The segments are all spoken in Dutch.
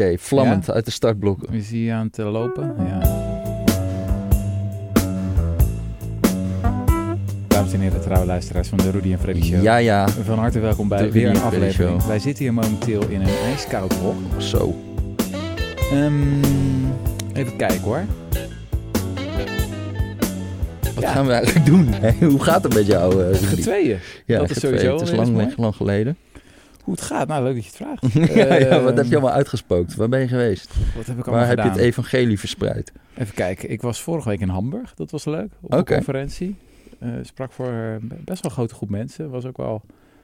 Oké, vlammend uit de startblokken. Is hij aan het eh, lopen? Ja. Dames en heren, trouwe luisteraars van de Rudy en Freddy Show. Ja, ja, Van harte welkom bij De weer een aflevering. Wij zitten hier momenteel in een ijskoud hok. zo. Ehm, even kijken hoor. Wat Ja. gaan we eigenlijk doen? hè? Hoe gaat het met jou, eh, Rudy? Met tweeën. Ja, dat is getweeën. sowieso Het is lang, lang geleden. Hoe het gaat? Nou, leuk dat je het vraagt. ja, ja, wat Ehm, heb je allemaal uitgespookt? Waar ben je geweest? Wat heb ik allemaal Waar heb je het evangelie verspreid? Even kijken. Ik was vorige week in Hamburg. Dat was leuk. Op Oké. een conferentie. Eh, sprak voor eh, best wel een grote groep mensen. Was ook wel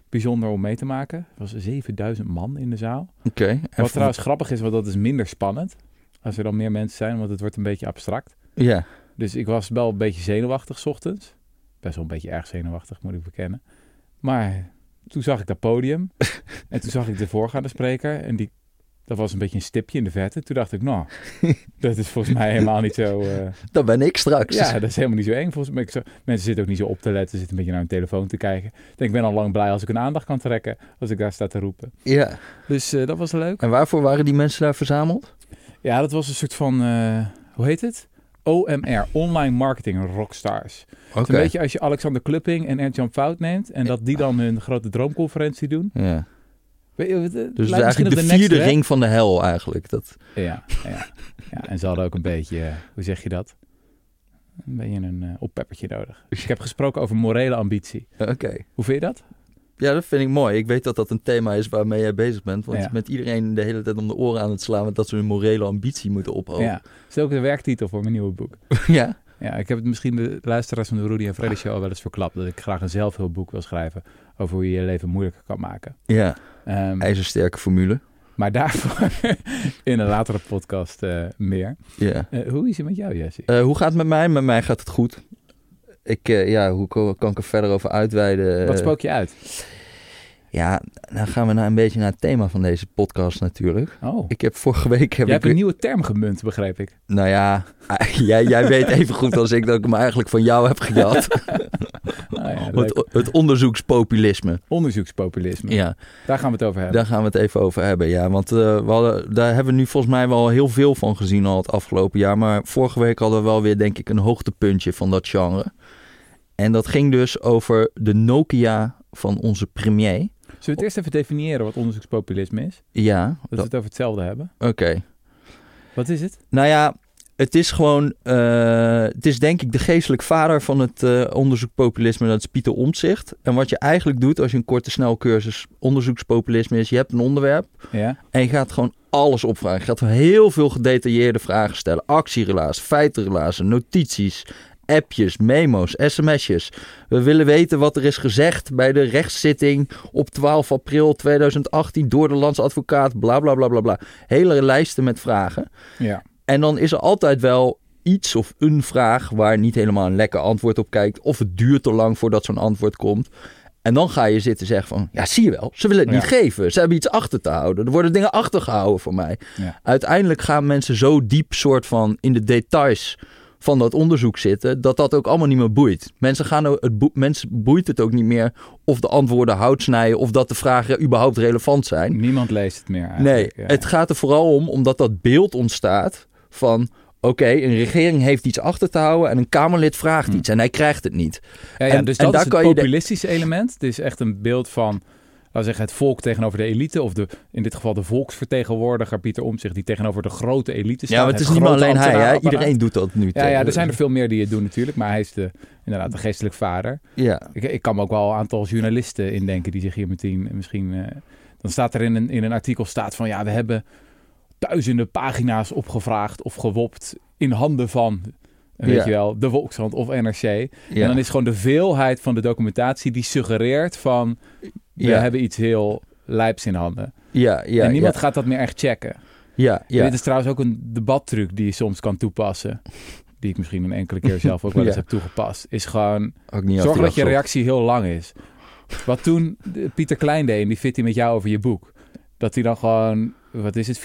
bijzonder om mee te maken. Er was 7000 man in de zaal. Oké. Wat trouwens grappig is, want dat is minder spannend. Als er dan meer mensen zijn, want het wordt een beetje abstract. Ja, Dus ik was wel een beetje zenuwachtig 's ochtends. Best wel een beetje erg zenuwachtig, moet ik bekennen. Maar toen zag ik dat podium. en toen zag ik de voorgaande spreker. En die, dat was een beetje een stipje in de verte. Toen dacht ik, nou, dat is volgens mij helemaal niet zo... eh, dat ben ik straks. ja, dat is helemaal niet zo eng. Volgens mij, Ik zo- mensen zitten ook niet zo op te letten. Ze zitten een beetje naar hun telefoon te kijken. Ik denk, ik ben al lang blij als ik een aandacht kan trekken. Als ik daar sta te roepen. Ja. Dus eh, dat was leuk. En waarvoor waren die mensen daar verzameld? Ja, dat was een soort van, eh, hoe heet het? OMR, Online Marketing Rockstars. Is een beetje als je Alexander Klupping en Ernst-Jan Fout neemt... en dat die dan hun grote droomconferentie doen. Ja. Weet je, het, het Dus het eigenlijk de vierde ring van de hel eigenlijk. Dat... Ja, ja, ja, en ze hadden ook een beetje, eh, hoe zeg je dat? Een beetje een eh, oppeppertje nodig. Dus ik heb gesproken over morele ambitie. Oké. Hoe vind je dat? Ja, dat vind ik mooi. Ik weet dat dat een thema is waarmee jij bezig bent. Want Ja. je bent iedereen de hele tijd om de oren aan het slaan... met dat ze hun morele ambitie moeten ophouden. Ja, dat is ook de werktitel voor mijn nieuwe boek. ja. Ja, ik heb het misschien de luisteraars van de Rudy en Freddy Show al wel eens verklapt... dat ik graag een zelfhulpboek wil schrijven over hoe je je leven moeilijker kan maken. ja. Ehm, IJzersterke formule. maar daarvoor in een latere podcast eh, meer. Ja. Eh, hoe is het met jou, Jesse? Eh, hoe gaat het met mij? Met mij gaat het goed. Ik, eh, ja, hoe ko- kan ik er verder over uitweiden? Wat spook je uit? Ja, dan gaan we nou een beetje naar het thema van deze podcast natuurlijk. Oh, Ik heb vorige week... Heb jij ik hebt een nieuwe term gemunt, begreep ik. Nou ja, jij, jij weet even goed als ik dat ik hem eigenlijk van jou heb gejat. Ah, ja, het, het onderzoekspopulisme. Onderzoekspopulisme. Ja, Daar gaan we het over hebben. daar gaan we het even over hebben. Ja, want eh, we hadden, daar hebben we nu volgens mij wel heel veel van gezien al het afgelopen jaar. Maar vorige week hadden we wel weer denk ik een hoogtepuntje van dat genre. En dat ging dus over de Nokia van onze premier. Zullen we het eerst even definiëren wat onderzoekspopulisme is? Ja, Dat we het over hetzelfde hebben. oké. Wat is het? Nou ja, het is gewoon, eh, het is denk ik de geestelijk vader van het eh, onderzoekspopulisme, dat is Pieter Omtzigt. En wat je eigenlijk doet als je een korte snelcursus onderzoekspopulisme is, je hebt een onderwerp Ja. en je gaat gewoon alles opvragen. Je gaat heel veel gedetailleerde vragen stellen. Actierelaas, feitenrelaas, notities, appjes, memo's, sms'jes. We willen weten wat er is gezegd bij de rechtszitting op 12 april 2018 door de landsadvocaat, bla bla bla bla bla. Hele lijsten met vragen. Ja. En dan is er altijd wel iets of een vraag waar niet helemaal een lekker antwoord op kijkt. Of het duurt te lang voordat zo'n antwoord komt. En dan ga je zitten zeggen van, ja zie je wel, ze willen het niet geven. Ze hebben iets achter te houden. Er worden dingen achtergehouden voor mij. Ja. Uiteindelijk gaan mensen zo diep soort van in de details van dat onderzoek zitten, dat dat ook allemaal niet meer boeit. Mensen, gaan, ook- het boe- mensen boeit het ook niet meer of de antwoorden hout snijden of dat de vragen überhaupt relevant zijn. Niemand leest het meer Nee, eigenlijk. Ja. het gaat er vooral om omdat dat beeld ontstaat van... Oké, een regering heeft iets achter te houden en een Kamerlid vraagt Hm. iets en hij krijgt het niet. Ja, ja, en- dus en dat daar is het de- populistische element. Het is echt een beeld van, laten zeggen, het volk tegenover de elite. Of de, in dit geval de volksvertegenwoordiger Pieter Omtzigt, die tegenover de grote elite staat. Ja, maar het is niet alleen hij. Hè? Iedereen doet dat nu. Ja, ja, er zijn er veel meer die het doen natuurlijk. Maar hij is de, inderdaad de geestelijk vader. Ja, Ik, ik kan me ook wel een aantal journalisten indenken die zich hier meteen misschien... eh, dan staat er in een, in een artikel staat van... Ja, we hebben duizenden pagina's opgevraagd of gewopt in handen van... eh, Weet Ja. je wel, de Volkskrant of NRC. ja. En dan is gewoon de veelheid van de documentatie die suggereert van... We ja, hebben iets heel lijps in handen. ja, ja, en niemand ja, gaat dat meer echt checken. ja, ja. Dit is trouwens ook een debattruc die je soms kan toepassen. Die ik misschien een enkele keer zelf ook wel eens Ja. heb toegepast. Is gewoon Zorg dat je reactie heel lang is. Wat toen Pieter Klein deed, en die fit hij met jou over je boek. Dat hij dan gewoon, wat is het,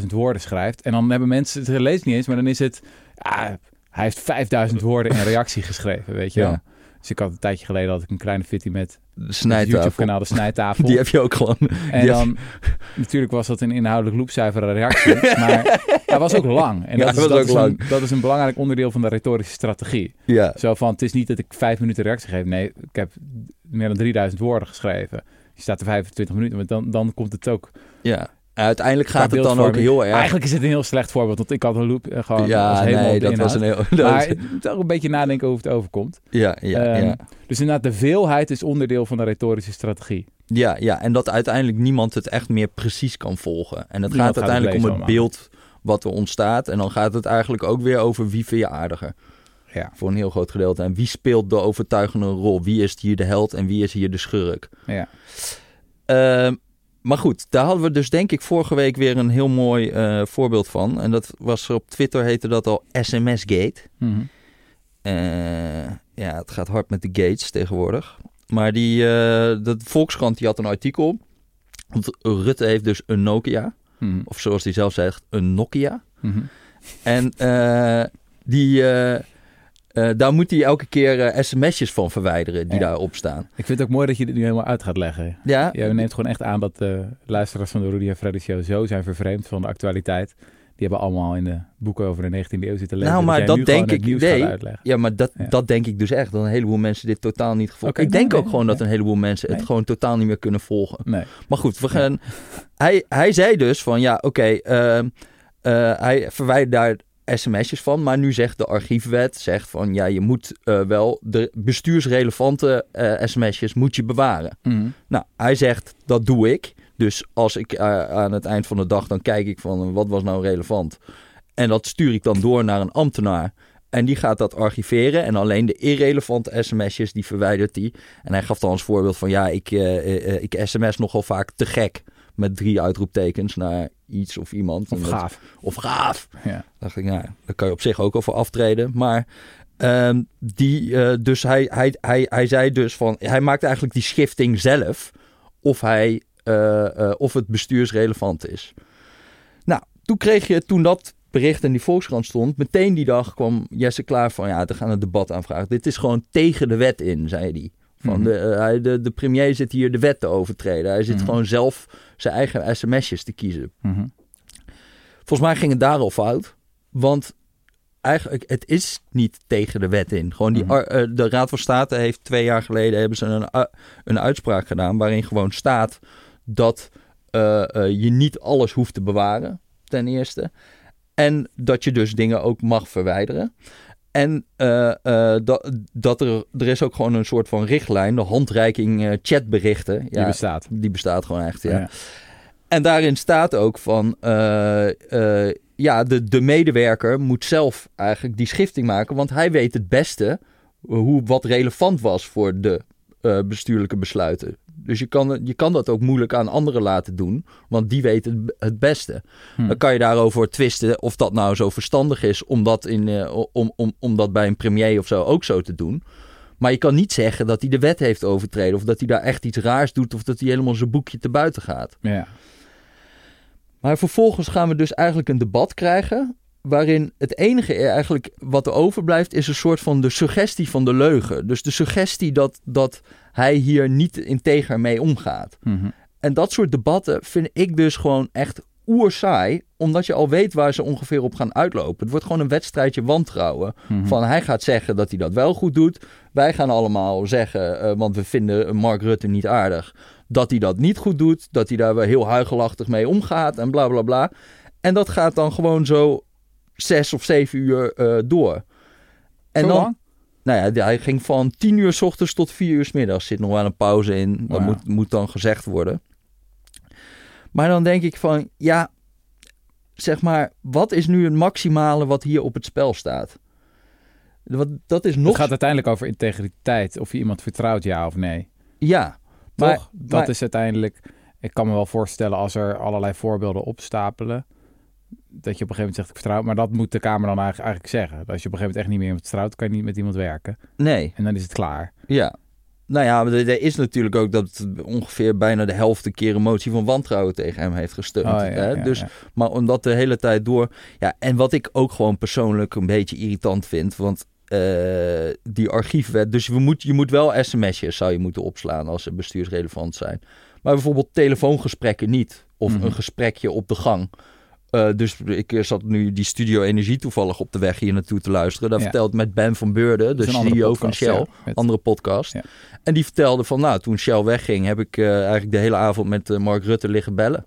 4.000, 5.000 woorden schrijft. En dan hebben mensen, ze lezen niet eens, maar dan is het, ja, hij heeft 5.000 woorden in reactie geschreven, weet je wel. Ja. Dus ik had een tijdje geleden had ik een kleine fitty met het. YouTube-kanaal De Snijtafel. Die heb je ook gewoon. En dan, natuurlijk was dat een inhoudelijk loepzuivere reactie. maar hij was ook lang. En Ja, dat, is, dat, ook is lang. Een, dat is een belangrijk onderdeel van de retorische strategie. Ja, Zo van, het is niet dat ik vijf minuten reactie geef. Nee, ik heb meer dan 3000 woorden geschreven. Je staat er 25 minuten, maar dan, dan komt het ook... ja. Uiteindelijk gaat het dan ook heel erg. Eigenlijk is het een heel slecht voorbeeld, want ik had een loop eh, gewoon ja, helemaal nee, dat was een heel. dat Maar was- je moet ook een beetje nadenken hoe het overkomt. ja, ja, Ehm, ja. Dus inderdaad, de veelheid is onderdeel van de retorische strategie. Ja, ja, en dat uiteindelijk niemand het echt meer precies kan volgen. En het Niemand gaat gaat het uiteindelijk om het beeld wat er ontstaat. En dan gaat het eigenlijk ook weer over wie vind je aardiger. Ja. Voor een heel groot gedeelte. En wie speelt de overtuigende rol? Wie is hier de held en wie is hier de schurk? Ja. Ehm, maar goed, daar hadden we dus denk ik vorige week weer een heel mooi eh, voorbeeld van. En dat was op Twitter heette dat al SMS-gate. Mhm. Eh, ja, het gaat hard met de gates tegenwoordig. Maar die, eh, de Volkskrant die had een artikel. Want Rutte heeft dus een Nokia. Mhm. Of zoals hij zelf zegt, een Nokia. Mhm. En die, eh, eh, daar moet hij elke keer eh, sms'jes van verwijderen die Ja. daarop staan. Ik vind het ook mooi dat je dit nu helemaal uit gaat leggen. Ja, Je neemt gewoon echt aan dat de luisteraars van de Rudy en Freddy Show zo zijn vervreemd van de actualiteit. Die hebben allemaal in de boeken over de 19e eeuw zitten lezen. Nou, maar dat denk ik- nee. ja maar dat, Ja. dat denk ik dus echt. Dat een heleboel mensen dit totaal niet gevolgd. Oké, ik denk nee, ook gewoon nee. dat een heleboel mensen het gewoon totaal niet meer kunnen volgen. Maar goed, we gaan. Hij, hij zei dus van ja, oké, ehm, eh, hij verwijdert daar sms'jes van. Maar nu zegt de archiefwet zegt van ja, je moet eh, wel de bestuursrelevante eh sms'jes moet je bewaren. Mhm. Nou, hij zegt dat doe ik. Dus als ik eh, aan het eind van de dag dan kijk ik van wat was nou relevant. En dat stuur ik dan door naar een ambtenaar. En die gaat dat archiveren. En alleen de irrelevante sms'jes die verwijdert hij. En hij gaf dan als voorbeeld van ja, ik, ik sms nogal vaak te gek. Met drie uitroeptekens naar iets of iemand. Of dat- gaaf. Of gaaf. Ja. dacht ik, nou, daar kan je op zich ook over aftreden. Maar ehm, die, eh, dus hij, hij, hij, hij zei dus van, hij maakt eigenlijk die schifting zelf. Of, hij, eh, eh, of het bestuursrelevant is. Nou, toen kreeg je, toen dat bericht in die Volkskrant stond, meteen die dag kwam Jesse klaar van, ja, we gaan een debat aanvragen. Dit is gewoon tegen de wet in, zei hij. Van Mhm. de, hij- de, de premier zit hier de wet te overtreden. Hij zit Mhm. gewoon zelf zijn eigen sms'jes te kiezen. Mhm. Volgens mij ging het daar al fout. Want eigenlijk, het is niet tegen de wet in. Gewoon die, Mhm. eh, de Raad van State heeft twee jaar geleden hebben ze een, u- een uitspraak gedaan. waarin gewoon staat dat eh, eh, je niet alles hoeft te bewaren, ten eerste. En dat je dus dingen ook mag verwijderen. En eh, eh, dat, dat er, er is ook gewoon een soort van richtlijn, de handreiking eh, chatberichten. Die bestaat. die bestaat gewoon echt, ja. Ja. En daarin staat ook van, ja, de, de medewerker moet zelf eigenlijk die schifting maken, want hij weet het beste hoe, wat relevant was voor de bestuurlijke besluiten. Dus je kan, je kan dat ook moeilijk aan anderen laten doen, want die weten het, het beste. Hm. Dan kan je daarover twisten of dat nou zo verstandig is om dat, in, eh, om, om, om dat bij een premier of zo ook zo te doen. Maar je kan niet zeggen dat hij de wet heeft overtreden of dat hij daar echt iets raars doet of dat hij helemaal zijn boekje te buiten gaat. Ja. Maar vervolgens gaan we dus eigenlijk een debat krijgen. Waarin het enige eigenlijk wat er overblijft is een soort van de suggestie van de leugen. Dus de suggestie dat, dat hij hier niet integer mee omgaat. Mhm. En dat soort debatten vind ik dus gewoon echt oersaai. Omdat je al weet waar ze ongeveer op gaan uitlopen. Het wordt gewoon een wedstrijdje wantrouwen. Mhm. Van hij gaat zeggen dat hij dat wel goed doet. Wij gaan allemaal zeggen, eh, want we vinden Mark Rutte niet aardig. Dat hij dat niet goed doet. Dat hij daar wel heel huigelachtig mee omgaat. En bla bla bla. En dat gaat dan gewoon zo zes of zeven uur eh, door. En Zo dan, lang? Nou ja, hij ging van tien uur s ochtends tot vier uur s middags. Zit nog wel een pauze in. Dat Wauw. moet, moet dan gezegd worden. Maar dan denk ik van, ja, zeg maar, wat is nu het maximale wat hier op het spel staat? Wat, dat is nog... Het gaat uiteindelijk over integriteit. Of je iemand vertrouwt, ja of nee. Ja, maar, Toch? Dat maar- is uiteindelijk... Ik kan me wel voorstellen als er allerlei voorbeelden opstapelen... dat je op een gegeven moment zegt ik vertrouw... maar dat moet de Kamer dan eigenlijk, eigenlijk zeggen. Als je op een gegeven moment echt niet meer vertrouwt... kan je niet met iemand werken. nee, En dan is het klaar. ja. Nou ja, maar er is natuurlijk ook dat ongeveer bijna de helft een keer een motie van wantrouwen tegen hem heeft gesteund. Oh, ja, hè? ja, dus, ja. Maar omdat de hele tijd door... Ja, en wat ik ook gewoon persoonlijk een beetje irritant vind... want eh, die archiefwet. Dus we moet, je moet wel sms'jes zou je moeten opslaan als ze bestuursrelevant zijn. Maar bijvoorbeeld telefoongesprekken niet. Of Mhm. een gesprekje op de gang. Eh, dus ik zat nu die Studio Energie toevallig op de weg hier naartoe te luisteren. Daar Ja. vertelt met Ben van Beurden, de CEO podcast, van Shell, ja, met- andere podcast. Ja. En die vertelde van, nou, toen Shell wegging, heb ik eh, eigenlijk de hele avond met eh, Mark Rutte liggen bellen.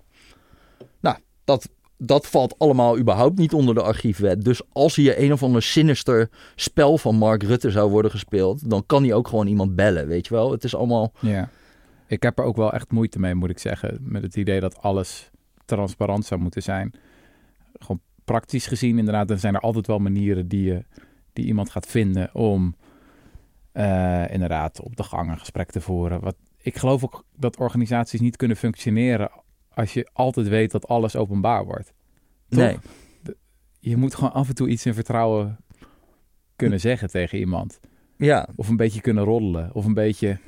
Nou, dat, dat valt allemaal überhaupt niet onder de archiefwet. Dus als hier een of ander sinister spel van Mark Rutte zou worden gespeeld, dan kan hij ook gewoon iemand bellen, weet je wel. Het is allemaal, Ja. Ik heb er ook wel echt moeite mee, moet ik zeggen. Met het idee dat alles transparant zou moeten zijn. Gewoon praktisch gezien, inderdaad, er zijn er altijd wel manieren die, je, die iemand gaat vinden om eh, inderdaad op de gang een gesprek te voeren. Wat, ik geloof ook dat organisaties niet kunnen functioneren als je altijd weet dat alles openbaar wordt. Toch? nee. Je moet gewoon af en toe iets in vertrouwen kunnen zeggen tegen iemand. Ja, Of een beetje kunnen roddelen. Of een beetje...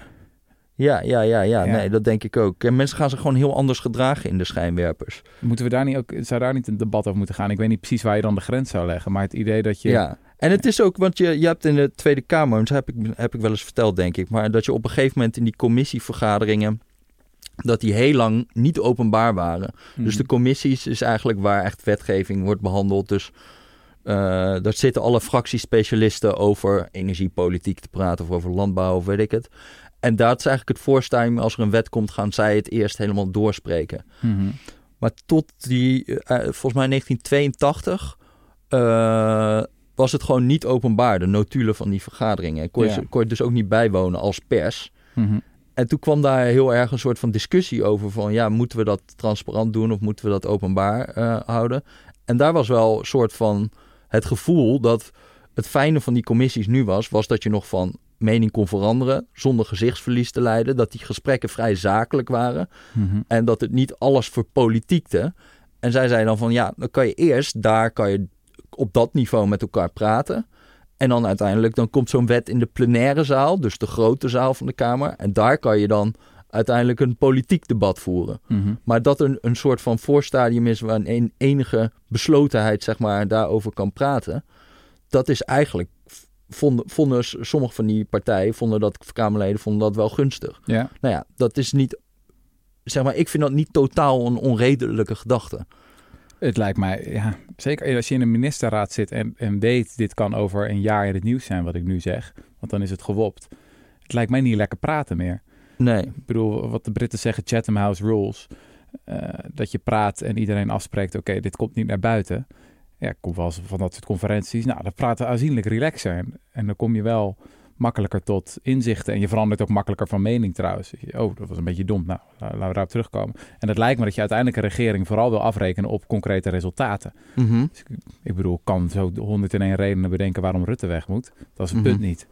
ja, ja, ja, ja, Ja. nee, dat denk ik ook. En mensen gaan zich gewoon heel anders gedragen in de schijnwerpers. Moeten we daar niet ook, zou daar niet een debat over moeten gaan? Ik weet niet precies waar je dan de grens zou leggen, maar het idee dat je. Ja. En het is ook, want je, je hebt in de Tweede Kamer, dat heb ik, heb ik wel eens verteld, denk ik, maar dat je op een gegeven moment in die commissievergaderingen, dat die heel lang niet openbaar waren. Mhm. Dus de commissies is eigenlijk waar echt wetgeving wordt behandeld. Dus eh daar zitten alle fractiespecialisten over energiepolitiek te praten of over landbouw of weet ik het. En dat is eigenlijk het voorstijm, als er een wet komt, gaan zij het eerst helemaal doorspreken. Mhm. Maar tot die, eh, eh, volgens mij 1982, eh, was het gewoon niet openbaar, de notulen van die vergaderingen. En kon je, Ja. kon je dus ook niet bijwonen als pers. Mhm. En toen kwam daar heel erg een soort van discussie over van, ja, moeten we dat transparant doen of moeten we dat openbaar houden? En daar was wel een soort van het gevoel dat het fijne van die commissies nu was, was dat je nog van mening kon veranderen zonder gezichtsverlies te leiden, dat die gesprekken vrij zakelijk waren. Mhm. En dat het niet alles verpolitiekte. En zij zei dan van ja, dan kan je eerst, daar kan je op dat niveau met elkaar praten. En dan uiteindelijk, dan komt zo'n wet in de plenaire zaal, dus de grote zaal van de Kamer. En daar kan je dan uiteindelijk een politiek debat voeren. Mhm. Maar dat er een soort van voorstadium is waar een enige beslotenheid, zeg maar, daarover kan praten. Dat is eigenlijk, vonden, vonden sommige van die partijen, vonden dat, Kamerleden vonden dat wel gunstig. Ja. Nou ja, dat is niet. Zeg maar, ik vind dat niet totaal een onredelijke gedachte. Het lijkt mij, ja, zeker als je in een ministerraad zit en, en weet, dit kan over een jaar in het nieuws zijn, wat ik nu zeg, want dan is het gewopt. Het lijkt mij niet lekker praten meer. Nee. Ik bedoel, wat de Britten zeggen, Chatham House rules. Eh, dat je praat en iedereen afspreekt, oké, dit komt niet naar buiten. Ja, ik kom wel eens van dat soort conferenties. Nou, dan praten aanzienlijk relaxer. En, en dan kom je wel makkelijker tot inzichten. En je verandert ook makkelijker van mening trouwens. Oh, dat was een beetje dom. Nou, la- laten we daarop terugkomen. En het lijkt me dat je uiteindelijk een regering vooral wil afrekenen op concrete resultaten. Mhm. Ik bedoel, ik kan zo 101 redenen bedenken waarom Rutte weg moet. Dat is het Mhm. punt niet.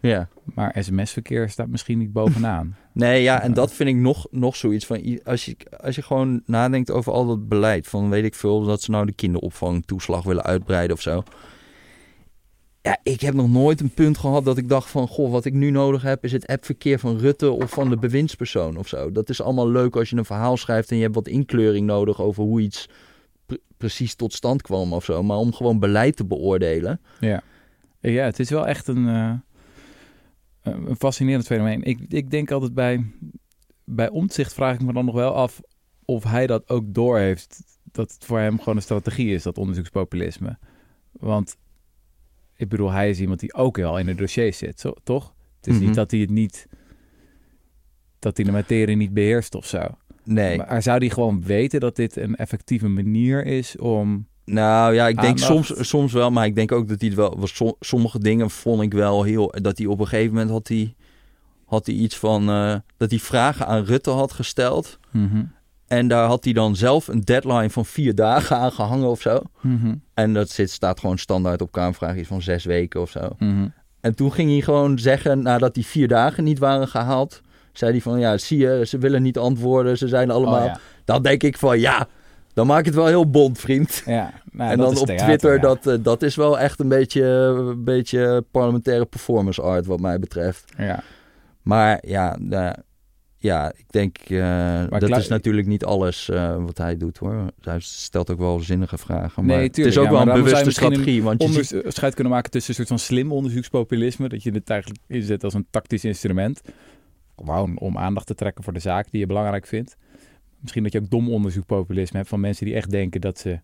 Ja. Maar sms-verkeer staat misschien niet bovenaan. Nee, ja, en dat vind ik nog, nog zoiets van. Als je, als je gewoon nadenkt over al dat beleid. Van weet ik veel, dat ze nou de kinderopvangtoeslag willen uitbreiden of zo. Ja, ik heb nog nooit een punt gehad dat ik dacht van... Goh, wat ik nu nodig heb is het appverkeer van Rutte of van de bewindspersoon of zo. Dat is allemaal leuk als je een verhaal schrijft en je hebt wat inkleuring nodig over hoe iets pre- precies tot stand kwam of zo. Maar om gewoon beleid te beoordelen. Ja. Ja, het is wel echt een, eh, een fascinerend fenomeen. Ik, ik denk altijd bij, bij omzicht vraag ik me dan nog wel af of hij dat ook doorheeft. Dat het voor hem gewoon een strategie is, dat onderzoekspopulisme. Want ik bedoel, hij is iemand die ook wel in het dossier zit, zo, toch? Het is Mhm. niet dat hij het niet, dat hij de materie niet beheerst of zo. Nee. Maar zou hij gewoon weten dat dit een effectieve manier is om... Nou ja, ik denk Aandacht. soms, soms wel, maar ik denk ook dat hij het wel. was sommige dingen vond ik wel heel. Dat hij op een gegeven moment had hij, had hij iets van. eh, dat hij vragen aan Rutte had gesteld. Mhm, En daar had hij dan zelf een deadline van vier dagen aan gehangen of zo. mhm, En dat zit, staat gewoon standaard op Kamervraag iets van zes weken of zo. mhm. En toen ging hij gewoon zeggen, nadat die vier dagen niet waren gehaald. Zei hij van, ja, zie je, ze willen niet antwoorden. Ze zijn allemaal... Oh, ja. Dan denk ik van, ja, dan maak je het wel heel bond, vriend. Ja, nou, en dat dan is op theater, Twitter, ja. dat, eh, dat is wel echt een beetje, een beetje parlementaire performance art wat mij betreft. Ja. Maar ja, nou, ja, ik denk, eh, dat is natuurlijk niet alles eh, wat hij doet hoor. Hij stelt ook wel zinnige vragen. Maar Nee, het is ook ja, wel een bewuste strategie. Want je ziet, onderscheid kunnen maken tussen een soort van slim onderzoekspopulisme. Dat je het eigenlijk inzet als een tactisch instrument. Gewoon om aandacht te trekken voor de zaak die je belangrijk vindt. Misschien dat je ook dom onderzoekpopulisme hebt van mensen die echt denken dat ze,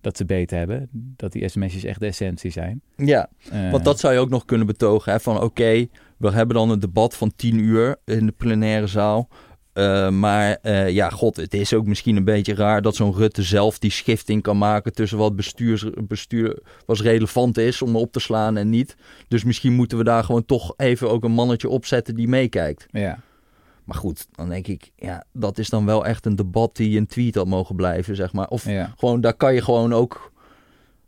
dat ze beter hebben. Dat die sms'jes echt de essentie zijn. ja, Eh, want dat zou je ook nog kunnen betogen. Hè, van oké, we hebben dan een debat van tien uur in de plenaire zaal. Eh, maar eh, ja, god, het is ook misschien een beetje raar dat zo'n Rutte zelf die schifting kan maken tussen wat bestuurs, bestuur was relevant is om op te slaan en niet. Dus misschien moeten we daar gewoon toch even ook een mannetje opzetten die meekijkt. Ja, Maar goed, dan denk ik, ja, dat is dan wel echt een debat die een tweet had mogen blijven, zeg maar. Of ja. gewoon, daar kan je gewoon ook.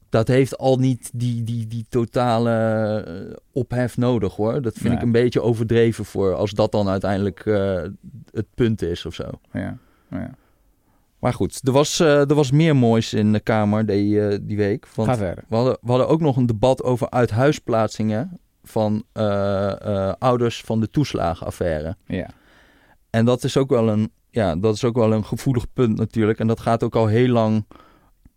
Dat heeft al niet die, die, die totale eh, ophef nodig hoor. Dat vind Nee. ik een beetje overdreven voor als dat dan uiteindelijk eh, het punt is of zo. ja, ja. Maar goed, er was, eh, er was meer moois in de Kamer die, die week. Want Ga verder. we hadden, we hadden ook nog een debat over uithuisplaatsingen van ouders van de toeslagenaffaire. Ja, En dat is ook wel een, ja, dat is ook wel een gevoelig punt natuurlijk. En dat gaat ook al heel lang,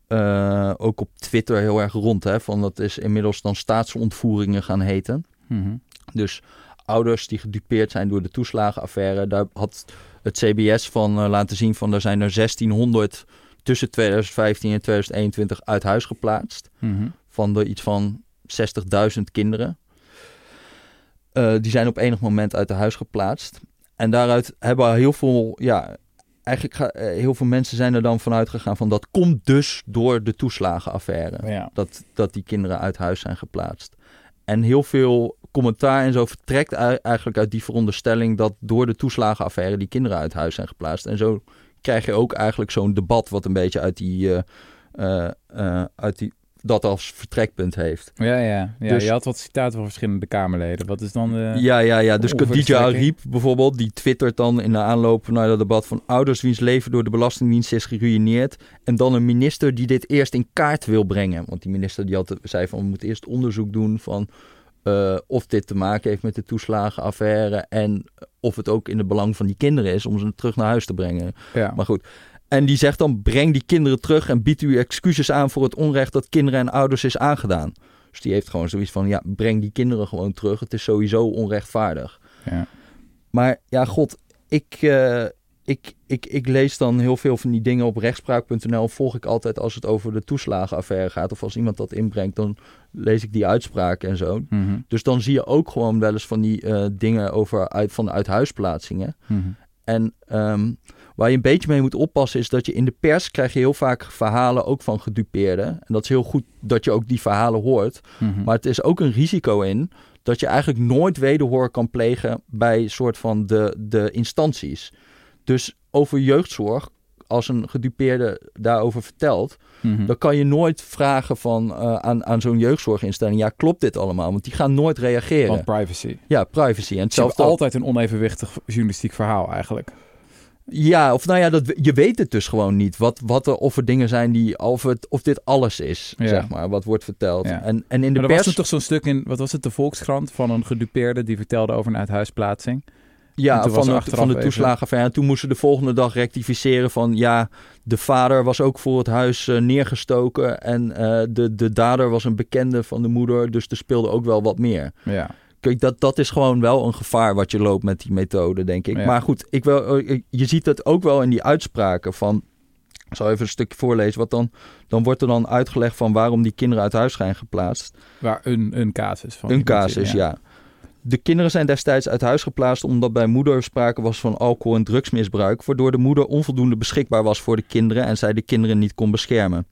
eh, ook op Twitter heel erg rond. Hè, van dat is inmiddels dan staatsontvoeringen gaan heten. Mhm. Dus ouders die gedupeerd zijn door de toeslagenaffaire. Daar had het CBS van eh, laten zien van er zijn er 1600 tussen 2015 en 2021 uit huis geplaatst. Mhm. Van de iets van 60.000 kinderen. Eh, die zijn op enig moment uit de huis geplaatst. En daaruit hebben heel veel, ja, eigenlijk ga- eh, heel veel mensen zijn er dan vanuit gegaan van dat komt dus door de toeslagenaffaire. ja. Dat, dat die kinderen uit huis zijn geplaatst. En heel veel commentaar en zo vertrekt eigenlijk uit die veronderstelling dat door de toeslagenaffaire die kinderen uit huis zijn geplaatst. En zo krijg je ook eigenlijk zo'n debat wat een beetje uit die, eh, eh, uit die dat als vertrekpunt heeft. Ja, ja. ja Dus- je had wat citaten van verschillende Kamerleden. Wat is dan de... Ja, ja, ja. Dus Khadija. Ariep bijvoorbeeld, die twittert dan in de aanloop naar dat debat van ouders wiens leven door de Belastingdienst is geruïneerd. En dan een minister die dit eerst in kaart wil brengen. Want die minister die had, zei van we moeten eerst onderzoek doen van eh, of dit te maken heeft met de toeslagenaffaire. En of het ook in het belang van die kinderen is om ze terug naar huis te brengen. Ja. Maar goed. En die zegt dan: breng die kinderen terug en bied u excuses aan voor het onrecht dat kinderen en ouders is aangedaan. Dus die heeft gewoon zoiets van: ja, breng die kinderen gewoon terug. Het is sowieso onrechtvaardig. ja. Maar ja, god, ik, eh, ik, ik, ik lees dan heel veel van die dingen op rechtspraak.nl. Volg ik altijd als het over de toeslagenaffaire gaat. Of als iemand dat inbrengt, dan lees ik die uitspraken en zo. Mhm. Dus dan zie je ook gewoon wel eens van die eh, dingen over uit, van uithuisplaatsingen. Mhm. En ehm, waar je een beetje mee moet oppassen is dat je in de pers krijg je heel vaak verhalen ook van gedupeerden. En dat is heel goed dat je ook die verhalen hoort. Mhm. Maar het is ook een risico in dat je eigenlijk nooit wederhoor kan plegen bij soort van de, de instanties. Dus over jeugdzorg, als een gedupeerde daarover vertelt, Mhm. dan kan je nooit vragen van, eh, aan, aan zo'n jeugdzorginstelling, ja klopt dit allemaal? Want die gaan nooit reageren. Want privacy. ja, privacy. En Het is hetzelfde altijd een onevenwichtig journalistiek verhaal eigenlijk. Ja, of nou ja, dat, je weet het dus gewoon niet. Wat, wat er, of er dingen zijn die, of, het, of dit alles is, Ja. zeg maar, wat wordt verteld. Ja. En, en in de Maar er was pers, toen toch zo'n stuk in, wat was het, de Volkskrant van een gedupeerde die vertelde over een uithuisplaatsing. Ja, van, er de, van de toeslagenaffaire. En toen moesten ze de volgende dag rectificeren van, ja, de vader was ook voor het huis eh, neergestoken. En eh, de, de dader was een bekende van de moeder, dus er speelde ook wel wat meer. Ja. Kijk, dat, dat is gewoon wel een gevaar wat je loopt met die methode, denk ik. Ja. Maar goed, ik wil, eh, je ziet het ook wel in die uitspraken van... Ik zal even een stukje voorlezen. Wat dan, dan wordt er dan uitgelegd van waarom die kinderen uit huis zijn geplaatst. Waar een, een casus van. Een casus, ja. De kinderen zijn destijds uit huis geplaatst omdat bij moeder sprake was van alcohol- en drugsmisbruik, waardoor de moeder onvoldoende beschikbaar was voor de kinderen en zij de kinderen niet kon beschermen.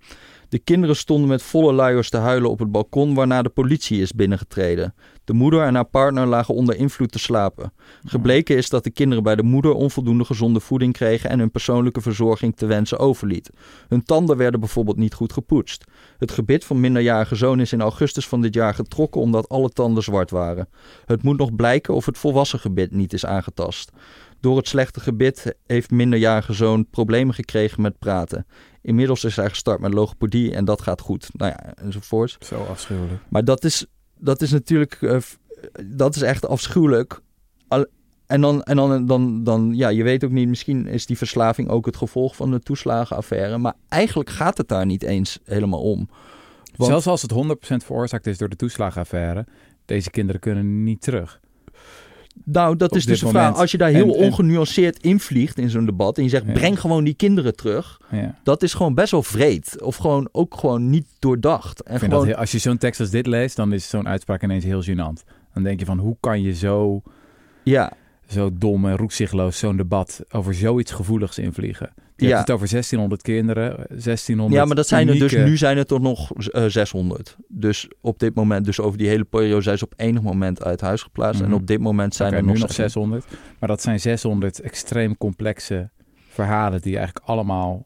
De kinderen stonden met volle luiers te huilen op het balkon waarna de politie is binnengetreden. De moeder en haar partner lagen onder invloed te slapen. Gebleken is dat de kinderen bij de moeder onvoldoende gezonde voeding kregen en hun persoonlijke verzorging te wensen overliet. Hun tanden werden bijvoorbeeld niet goed gepoetst. Het gebit van minderjarige zoon is in augustus van dit jaar getrokken omdat alle tanden zwart waren. Het moet nog blijken of het volwassen gebit niet is aangetast. Door het slechte gebit heeft minderjarige zoon problemen gekregen met praten. Inmiddels is hij gestart met logopedie en dat gaat goed. Nou ja, enzovoort. Zo afschuwelijk. Maar dat is, dat is natuurlijk, eh, dat is echt afschuwelijk. Al- en dan, en dan, dan, dan, ja, je weet ook niet, misschien is die verslaving ook het gevolg van de toeslagenaffaire. Maar eigenlijk gaat het daar niet eens helemaal om. Want- Zelfs als het 100% veroorzaakt is door de toeslagenaffaire, deze kinderen kunnen niet terug. Nou, dat Op is dus de vraag. Als je daar heel En- en- ongenuanceerd invliegt in zo'n debat en je zegt, Ja. breng gewoon die kinderen terug. Ja. Dat is gewoon best wel vreed. Of gewoon ook gewoon niet doordacht. En gewoon, dat, als je zo'n tekst als dit leest, dan is zo'n uitspraak ineens heel gênant. Dan denk je van, hoe kan je zo, ja, zo dom en roekzichtloos zo'n debat over zoiets gevoeligs invliegen? Je Ja. hebt het over 1600 kinderen, 1600 ja, maar dat zijn er dus nu zijn het er nog eh, 600. Dus op dit moment, dus over die hele periode zijn ze op enig moment uit huis geplaatst. Mhm. En op dit moment zijn er nu nog, nog 600. 600. Maar dat zijn 600 extreem complexe verhalen die eigenlijk allemaal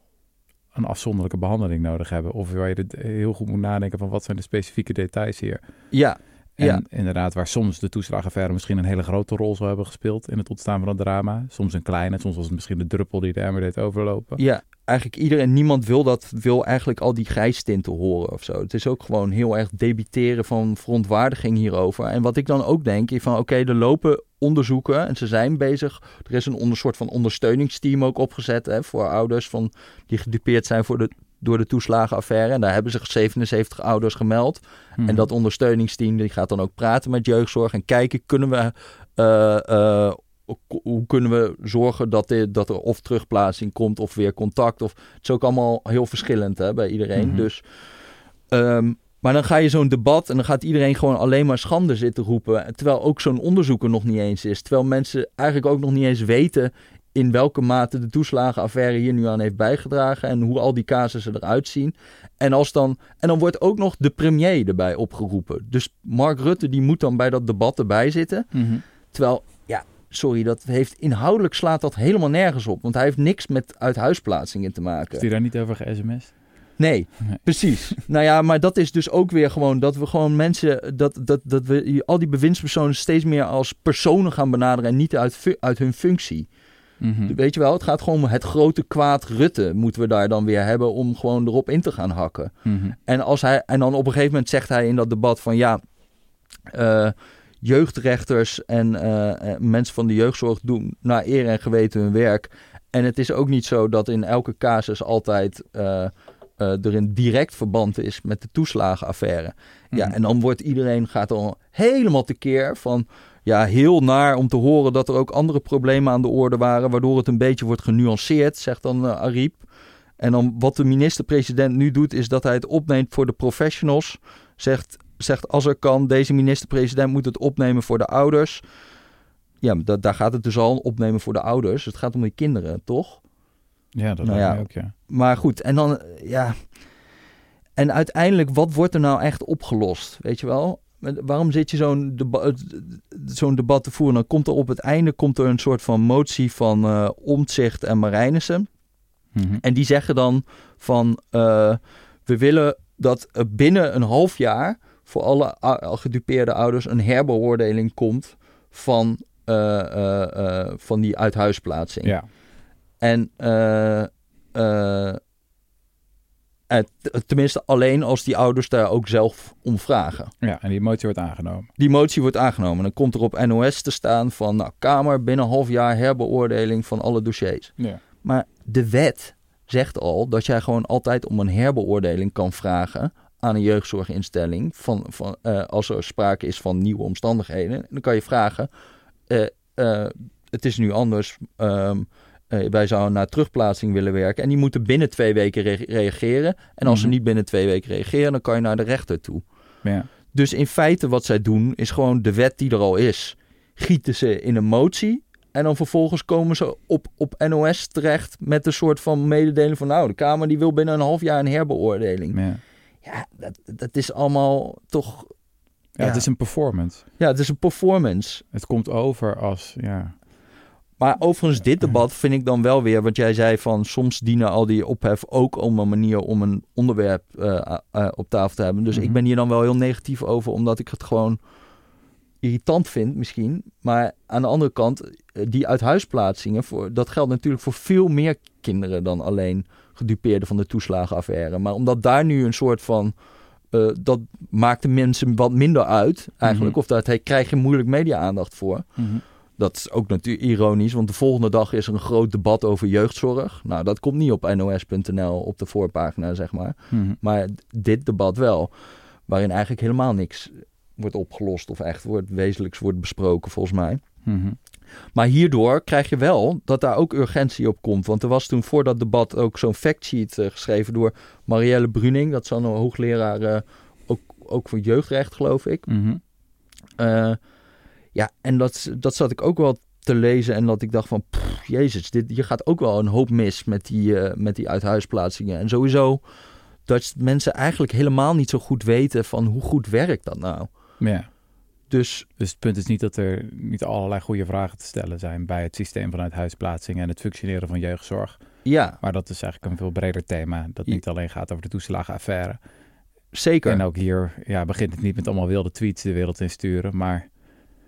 een afzonderlijke behandeling nodig hebben. Of waar je heel goed moet nadenken van wat zijn de specifieke details hier. Ja, En Ja. inderdaad, waar soms de toeslagenaffaire misschien een hele grote rol zou hebben gespeeld in het ontstaan van het drama. Soms een kleine, soms was het misschien de druppel die de emmer deed overlopen. ja, eigenlijk iedereen, niemand wil dat, wil eigenlijk al die grijstinten horen of zo. Het is ook gewoon heel erg debiteren van verontwaardiging hierover. En wat ik dan ook denk, is van oké, er lopen onderzoeken en ze zijn bezig. Er is een onder, soort van ondersteuningsteam ook opgezet hè, voor ouders van, die gedupeerd zijn voor de, door de toeslagenaffaire. En daar hebben zich 77 ouders gemeld. Mhm. En dat ondersteuningsteam die gaat dan ook praten met jeugdzorg en kijken, kunnen we, eh, eh, hoe kunnen we zorgen dat, dit, dat er of terugplaatsing komt of weer contact. Of, het is ook allemaal heel verschillend hè, bij iedereen. Mhm. Dus, ehm, maar dan ga je zo'n debat en dan gaat iedereen gewoon alleen maar schande zitten roepen. Terwijl ook zo'n onderzoek er nog niet eens is. Terwijl mensen eigenlijk ook nog niet eens weten in welke mate de toeslagenaffaire hier nu aan heeft bijgedragen en hoe al die casussen eruit zien. En, als dan, en dan wordt ook nog de premier erbij opgeroepen. Dus Mark Rutte die moet dan bij dat debat erbij zitten. Mhm. Terwijl, ja, sorry, dat heeft inhoudelijk slaat dat helemaal nergens op. Want hij heeft niks met uithuisplaatsingen te maken. Is die daar niet over ge-sms? Nee, Nee. precies. nou ja, maar dat is dus ook weer gewoon dat we gewoon mensen, dat, dat, dat we al die bewindspersonen steeds meer als personen gaan benaderen en niet uit, uit hun functie. Mhm. Weet je wel, het gaat gewoon om het grote kwaad Rutte moeten we daar dan weer hebben om gewoon erop in te gaan hakken. Mhm. En, als hij, en dan op een gegeven moment zegt hij in dat debat van ja, eh, jeugdrechters en eh, eh, mensen van de jeugdzorg doen naar eer en geweten hun werk. En het is ook niet zo dat in elke casus altijd er een direct verband is met de toeslagenaffaire. Ja, Mhm. en dan wordt iedereen gaat dan helemaal tekeer van ja, heel naar om te horen dat er ook andere problemen aan de orde waren, waardoor het een beetje wordt genuanceerd, zegt dan eh, Ariep. En dan wat de minister-president nu doet, is dat hij het opneemt voor de professionals. Zegt, zegt als er kan, deze minister-president moet het opnemen voor de ouders. Ja, daar gaat het dus al opnemen voor de ouders. Het gaat om die kinderen, toch? Ja, dat Nou ja. ook, ja. Maar goed, en dan, ja. En uiteindelijk, wat wordt er nou echt opgelost? Weet je wel? Waarom zit je zo'n deba zo'n debat te voeren? Dan komt er op het einde komt er een soort van motie van eh Omtzigt en Marijnissen. Mhm. En die zeggen dan van eh, we willen dat binnen een half jaar voor alle gedupeerde ouders een herbeoordeling komt van, eh, van die uithuisplaatsing. Ja. En tenminste alleen als die ouders daar ook zelf om vragen. ja, en die motie wordt aangenomen. Die motie wordt aangenomen. Dan komt er op NOS te staan van nou, Kamer binnen een half jaar herbeoordeling van alle dossiers. Ja. Maar de wet zegt al dat jij gewoon altijd om een herbeoordeling kan vragen aan een jeugdzorginstelling. Van, van, eh, als er sprake is van nieuwe omstandigheden. Dan kan je vragen, eh, eh, het is nu anders. ehm, eh, wij zouden naar terugplaatsing willen werken. En die moeten binnen twee weken re- reageren. En als ze Mhm. niet binnen twee weken reageren, dan kan je naar de rechter toe. Ja. Dus in feite wat zij doen, is gewoon de wet die er al is, gieten ze in een motie. En dan vervolgens komen ze op, op NOS terecht met een soort van mededeling van... nou, de Kamer die wil binnen een half jaar een herbeoordeling. Ja. Ja, dat, dat is allemaal toch... Ja, Ja. het is een performance. Ja, het is een performance. Het komt over als, ja... Maar overigens, dit debat vind ik dan wel weer... wat jij zei van soms dienen al die ophef ook om een manier om een onderwerp eh, eh, op tafel te hebben. Dus Mhm. ik ben hier dan wel heel negatief over, omdat ik het gewoon irritant vind misschien. Maar aan de andere kant, eh, die uithuisplaatsingen, voor, dat geldt natuurlijk voor veel meer kinderen dan alleen gedupeerden van de toeslagenaffaire. Maar omdat daar nu een soort van... eh, dat maakt de mensen wat minder uit, eigenlijk. Mhm. Of daar krijg je moeilijk media-aandacht voor. Mhm. Dat is ook natuurlijk ironisch, want de volgende dag is er een groot debat over jeugdzorg. Nou, dat komt niet op nos.nl op de voorpagina, zeg maar. Mhm. Maar dit debat wel, waarin eigenlijk helemaal niks wordt opgelost of echt wordt, wezenlijks wordt besproken, volgens mij. Mhm. Maar hierdoor krijg je wel dat daar ook urgentie op komt. Want er was toen voor dat debat ook zo'n factsheet eh, geschreven door Marielle Bruning. Dat is dan een hoogleraar, eh, ook, ook voor jeugdrecht, geloof ik. Eh, ja, en dat, dat zat ik ook wel te lezen. En dat ik dacht van, pff, jezus, dit, hier gaat ook wel een hoop mis met die, eh, met die uithuisplaatsingen. En sowieso dat mensen eigenlijk helemaal niet zo goed weten van hoe goed werkt dat nou. Ja. Dus Dus het punt is niet dat er niet allerlei goede vragen te stellen zijn bij het systeem vanuit huisplaatsing en het functioneren van jeugdzorg. ja, Maar dat is eigenlijk een veel breder thema. Dat niet alleen gaat over de toeslagenaffaire. zeker. En ook hier ja, begint het niet met allemaal wilde tweets de wereld in sturen. Maar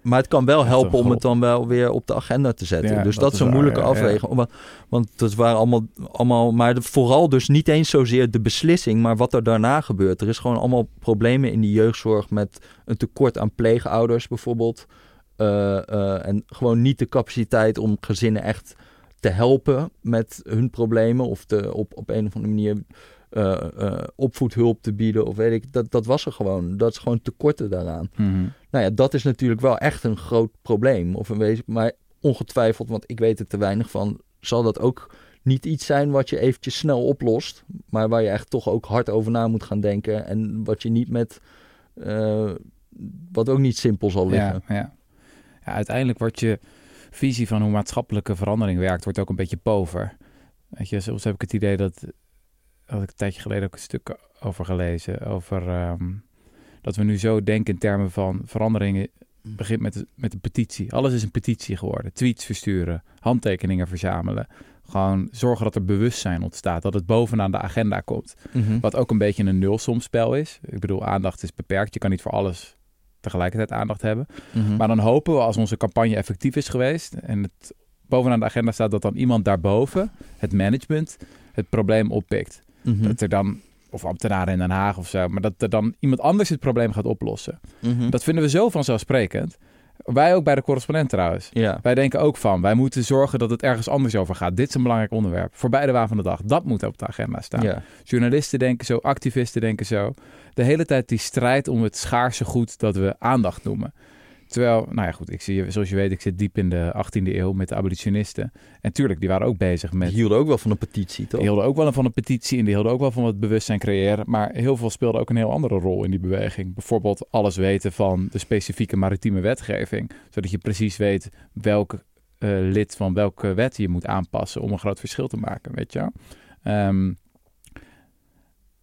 Maar het kan wel helpen om het dan wel weer op de agenda te zetten. Ja, dus dat dat, is een waar, moeilijke ja, afweging. Want, want dat waren allemaal, allemaal maar de- vooral dus niet eens zozeer de beslissing, maar wat er daarna gebeurt. Er is gewoon allemaal problemen in die jeugdzorg met een tekort aan pleegouders bijvoorbeeld. Eh, eh, en gewoon niet de capaciteit om gezinnen echt te helpen met hun problemen of te, op, op een of andere manier eh, eh, opvoedhulp te bieden of weet ik. Dat, dat was er gewoon. Dat is gewoon tekorten daaraan. mhm. Nou ja, dat is natuurlijk wel echt een groot probleem. Of een wezen, maar ongetwijfeld, want ik weet er te weinig van, zal dat ook niet iets zijn wat je eventjes snel oplost. Maar waar je echt toch ook hard over na moet gaan denken. En wat je niet met. eh, wat ook niet simpel zal liggen. Ja, ja. ja, uiteindelijk wordt je visie van hoe maatschappelijke verandering werkt, wordt ook een beetje pover. Weet je, soms heb ik het idee dat, had ik een tijdje geleden ook een stuk over gelezen, over ehm, dat we nu zo denken in termen van veranderingen begint met, met een petitie. Alles is een petitie geworden. Tweets versturen, handtekeningen verzamelen. Gewoon zorgen dat er bewustzijn ontstaat, dat het bovenaan de agenda komt. Mhm. Wat ook een beetje een nulsomspel is. Ik bedoel, aandacht is beperkt. Je kan niet voor alles tegelijkertijd aandacht hebben. Mhm. Maar dan hopen we, als onze campagne effectief is geweest en het bovenaan de agenda staat, dat dan iemand daarboven, het management, het probleem oppikt. Mhm. Dat er dan, of ambtenaren in Den Haag of zo, maar dat er dan iemand anders het probleem gaat oplossen. Mhm. Dat vinden we zo vanzelfsprekend. Wij ook bij de correspondent trouwens. Ja. Wij denken ook van, wij moeten zorgen dat het ergens anders over gaat. Dit is een belangrijk onderwerp. Voorbij de waan van de dag. Dat moet op de agenda staan. Ja. Journalisten denken zo, activisten denken zo. De hele tijd die strijd om het schaarse goed dat we aandacht noemen. Terwijl, nou ja goed, ik zie, zoals je weet, ik zit diep in de 18e eeuw met de abolitionisten. En tuurlijk, die waren ook bezig met... Die hielden ook wel van een petitie, toch? Die hielden ook wel van een petitie en die hielden ook wel van wat bewustzijn creëren. Maar heel veel speelde ook een heel andere rol in die beweging. Bijvoorbeeld alles weten van de specifieke maritieme wetgeving. Zodat je precies weet welk eh, lid van welke wet je moet aanpassen om een groot verschil te maken, weet je. Ehm,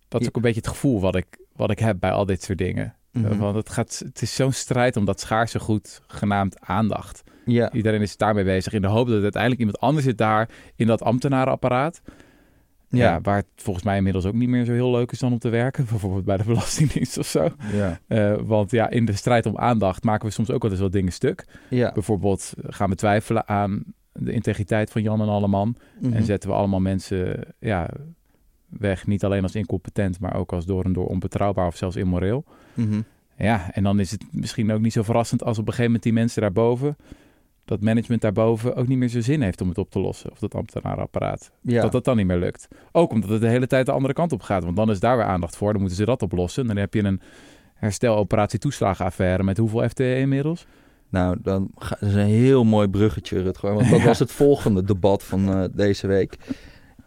dat is ook een beetje het gevoel wat ik, wat ik heb bij al dit soort dingen. Mhm. Eh, Want het, gaat, het is zo'n strijd om dat schaarse goed genaamd aandacht. Ja. Iedereen is daarmee bezig in de hoop dat uiteindelijk iemand anders zit daar in dat ambtenarenapparaat. Ja. Ja. waar het volgens mij inmiddels ook niet meer zo heel leuk is dan om te werken. Bijvoorbeeld bij de Belastingdienst of zo. Ja. Eh, want ja, in de strijd om aandacht maken we soms ook wel eens wat dingen stuk. Ja. Bijvoorbeeld gaan we twijfelen aan de integriteit van Jan en Alleman. Mhm. En zetten we allemaal mensen ja, weg. Niet alleen als incompetent, maar ook als door en door onbetrouwbaar of zelfs immoreel. Mhm. Ja, en dan is het misschien ook niet zo verrassend als op een gegeven moment die mensen daarboven, dat management daarboven, ook niet meer zo zin heeft om het op te lossen. Of dat ambtenarenapparaat. Ja. Dat dat dan niet meer lukt. Ook omdat het de hele tijd de andere kant op gaat. Want dan is daar weer aandacht voor. Dan moeten ze dat oplossen. Dan heb je een hersteloperatie toeslagenaffaire met hoeveel FTE inmiddels? Nou, dan ga, dat is een heel mooi bruggetje, Rutger. Want dat Ja. was het volgende debat van eh, deze week.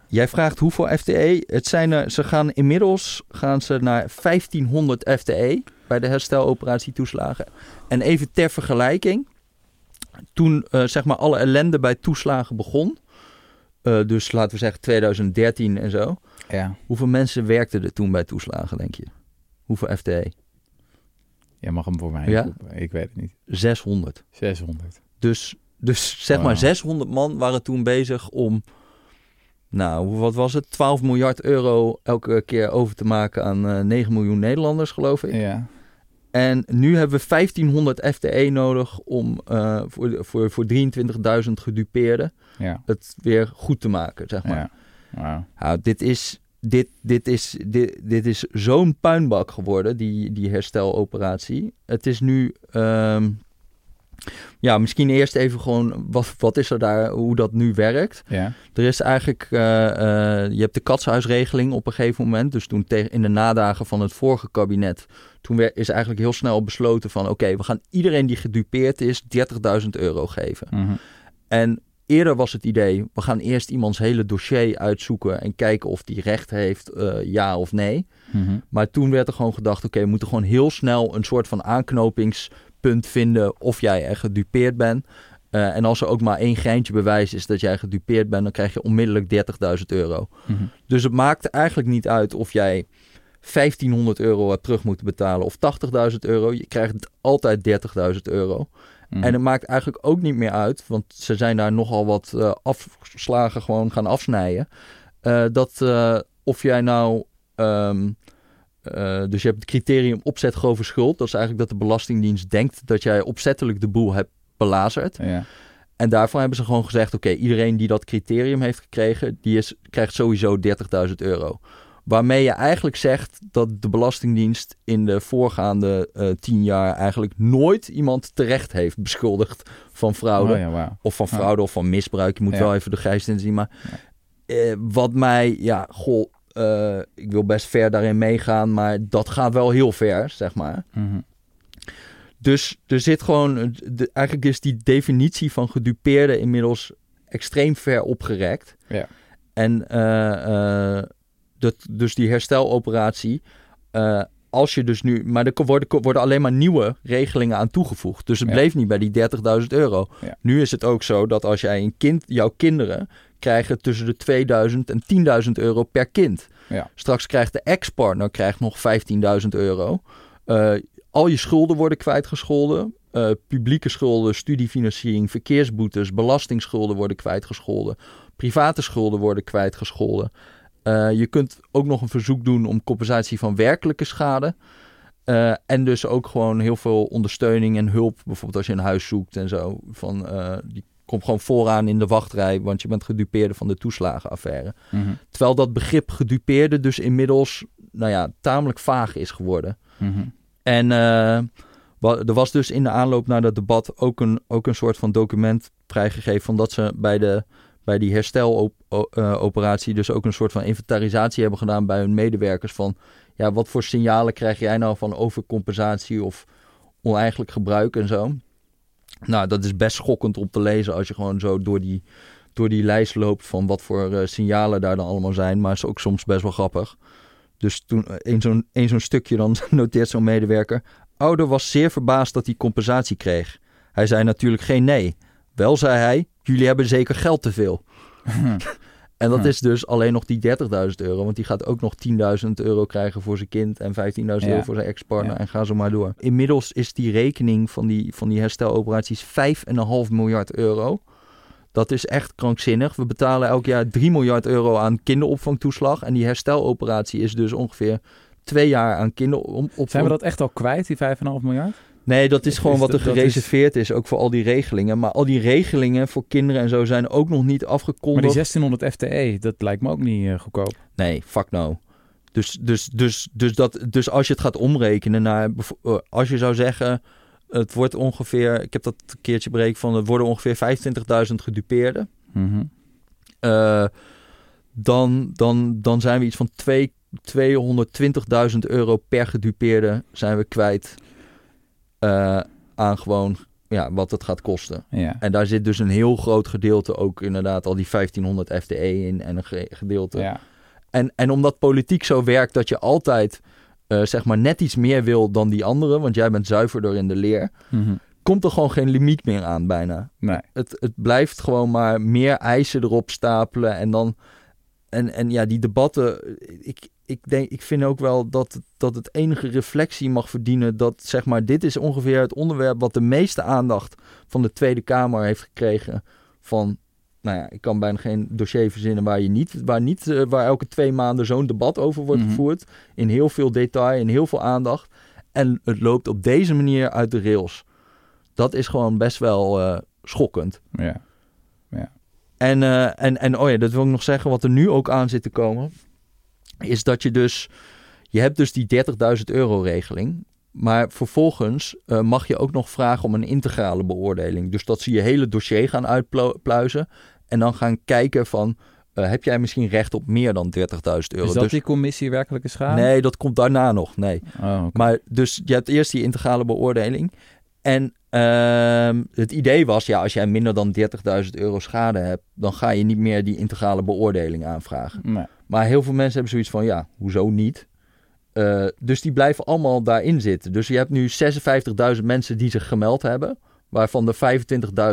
Jij vraagt hoeveel FTE. Het zijn er, ze gaan inmiddels gaan ze naar 1500 FTE bij de hersteloperatie toeslagen. En even ter vergelijking. Toen eh, zeg maar alle ellende bij toeslagen begon. eh, dus laten we zeggen 2013 en zo. Ja. Hoeveel mensen werkten er toen bij toeslagen, denk je? Hoeveel FTE? Jij mag hem voor mij Ja? Ik weet het niet. 600. 600. Dus, dus zeg Wauw. maar 600 man waren toen bezig om, nou, wat was het? 12 miljard euro elke keer over te maken aan eh 9 miljoen Nederlanders, geloof ik. Ja. En nu hebben we 1500 FTE nodig om eh, voor, voor, voor 23.000 gedupeerden Ja. het weer goed te maken, zeg maar. Ja. Nou, dit is, dit, dit is, dit, dit is zo'n puinbak geworden, die, die hersteloperatie. Het is nu... ehm, Ja, misschien eerst even gewoon wat, wat is er daar, hoe dat nu werkt. Ja. Er is eigenlijk, eh, eh, je hebt de katshuisregeling op een gegeven moment. Dus toen tegen, in de nadagen van het vorige kabinet, toen werd, is eigenlijk heel snel besloten van oké, we gaan iedereen die gedupeerd is 30.000 euro geven. Mhm. En eerder was het idee, we gaan eerst iemands hele dossier uitzoeken en kijken of die recht heeft, eh, ja of nee. Mhm. Maar toen werd er gewoon gedacht, oké, we moeten gewoon heel snel een soort van aanknopingspunt vinden of jij er gedupeerd bent. Eh, en als er ook maar één geintje bewijs is dat jij gedupeerd bent, dan krijg je onmiddellijk 30.000 euro. Mhm. Dus het maakt eigenlijk niet uit of jij 1500 euro hebt terug moeten betalen of 80.000 euro. Je krijgt altijd 30.000 euro. Mhm. En het maakt eigenlijk ook niet meer uit, want ze zijn daar nogal wat eh, afslagen gewoon gaan afsnijden. eh, dat of jij nou. ehm, eh, dus je hebt het criterium opzet grove schuld. Dat is eigenlijk dat de Belastingdienst denkt dat jij opzettelijk de boel hebt belazerd. Ja. En daarvan hebben ze gewoon gezegd: oké, iedereen die dat criterium heeft gekregen, die is, krijgt sowieso 30.000 euro. Waarmee je eigenlijk zegt dat de Belastingdienst in de voorgaande eh, tien jaar eigenlijk nooit iemand terecht heeft beschuldigd van fraude. Oh, ja. Of van fraude of van misbruik. Je moet Ja. wel even de grijs in zien. Maar eh, wat mij, ja, goh, eh, ik wil best ver daarin meegaan, maar dat gaat wel heel ver, zeg maar. Mhm. Dus er zit gewoon, de, eigenlijk is die definitie van gedupeerde inmiddels extreem ver opgerekt. Ja. En eh, eh, dat, dus die hersteloperatie, als je dus nu, maar er worden, worden alleen maar nieuwe regelingen aan toegevoegd. Dus het Ja. bleef niet bij die 30.000 euro. Ja. Nu is het ook zo dat als jij een kind, jouw kinderen krijgen tussen de 2000 en 10.000 euro per kind. Ja. Straks krijgt de ex-partner krijgt nog 15.000 euro. Eh, al je schulden worden kwijtgescholden. Eh, publieke schulden, studiefinanciering, verkeersboetes, belastingsschulden worden kwijtgescholden. Private schulden worden kwijtgescholden. Eh, je kunt ook nog een verzoek doen om compensatie van werkelijke schade. En dus ook gewoon heel veel ondersteuning en hulp. Bijvoorbeeld als je een huis zoekt en zo. Van, die komt gewoon vooraan in de wachtrij, want je bent gedupeerde van de toeslagenaffaire. Mhm. Terwijl dat begrip gedupeerde dus inmiddels, nou ja, tamelijk vaag is geworden. Mhm. En eh, er was dus in de aanloop naar dat debat ook een, ook een soort van document vrijgegeven. Van dat ze bij, de, bij die hersteloperatie dus ook een soort van inventarisatie hebben gedaan bij hun medewerkers. Van ja, wat voor signalen krijg jij nou van overcompensatie of oneigenlijk gebruik en zo. Nou, dat is best schokkend om te lezen als je gewoon zo door die, door die lijst loopt van wat voor eh, signalen daar dan allemaal zijn. Maar is ook soms best wel grappig. Dus toen eh, in zo'n zo'n stukje dan noteert zo'n medewerker. Ouder was zeer verbaasd dat hij compensatie kreeg. Hij zei natuurlijk geen nee. Wel zei hij, jullie hebben zeker geld te veel. en dat Hm. is dus alleen nog die 30.000 euro. Want die gaat ook nog 10.000 euro krijgen voor zijn kind en 15.000 Ja. euro voor zijn ex-partner. Ja. En ga zo maar door. Inmiddels is die rekening van die, van die hersteloperaties 5,5 miljard euro. Dat is echt krankzinnig. We betalen elk jaar 3 miljard euro aan kinderopvangtoeslag. En die hersteloperatie is dus ongeveer twee jaar aan kinderopvang. Zijn we dat echt al kwijt, die 5,5 miljard? Nee, dat is gewoon is wat er is- gereserveerd is, ook voor al die regelingen. Maar al die regelingen voor kinderen en zo zijn ook nog niet Maar afgekondigd. die 1600 FTE, dat lijkt me ook niet eh, goedkoop. Nee, fuck no. Dus, dus, dus, dus, dat, dus als je het gaat omrekenen naar... eh, Als je zou zeggen, het wordt ongeveer... Ik heb dat een keertje berekend van... Het worden ongeveer 25.000 gedupeerden. Mhm. Eh, dan, dan, dan zijn we iets van twee- 220.000 euro per gedupeerde zijn we kwijt eh, aan gewoon ja, wat het gaat kosten. Ja. En daar zit dus een heel groot gedeelte ook inderdaad al die 1500 FTE in en een ge- gedeelte. ja. En, en omdat politiek zo werkt dat je altijd eh, zeg maar net iets meer wil dan die anderen, want jij bent zuiverder in de leer, Mhm. komt er gewoon geen limiet meer aan bijna Nee. het, het blijft gewoon maar meer eisen erop stapelen. En dan. En, en ja, die debatten. Ik, ik, denk, ik vind ook wel dat, dat het enige reflectie mag verdienen. Dat zeg maar, dit is ongeveer het onderwerp wat de meeste aandacht van de Tweede Kamer heeft gekregen. Van. Nou ja, ik kan bijna geen dossier verzinnen waar je niet, waar niet, eh, waar elke twee maanden zo'n debat over wordt Mhm. gevoerd. In heel veel detail, in heel veel aandacht. En het loopt op deze manier uit de rails. Dat is gewoon best wel eh, schokkend. Ja. En, eh, en, en oh ja, dat wil ik nog zeggen, wat er nu ook aan zit te komen, is dat je dus, je hebt dus die 30.000 euro regeling, maar vervolgens eh, mag je ook nog vragen om een integrale beoordeling. Dus dat ze je hele dossier gaan uitpluizen. En dan gaan kijken van, eh, heb jij misschien recht op meer dan 30.000 euro? Is dat dus, die commissie werkelijke schade? Nee, dat komt daarna nog. Nee. Oh. Maar dus je hebt eerst die integrale beoordeling. En ehm, het idee was, ja, als jij minder dan 30.000 euro schade hebt, dan ga je niet meer die integrale beoordeling aanvragen. Nee. Maar heel veel mensen hebben zoiets van, ja, hoezo niet? Eh, dus die blijven allemaal daarin zitten. Dus je hebt nu 56.000 mensen die zich gemeld hebben. Waarvan de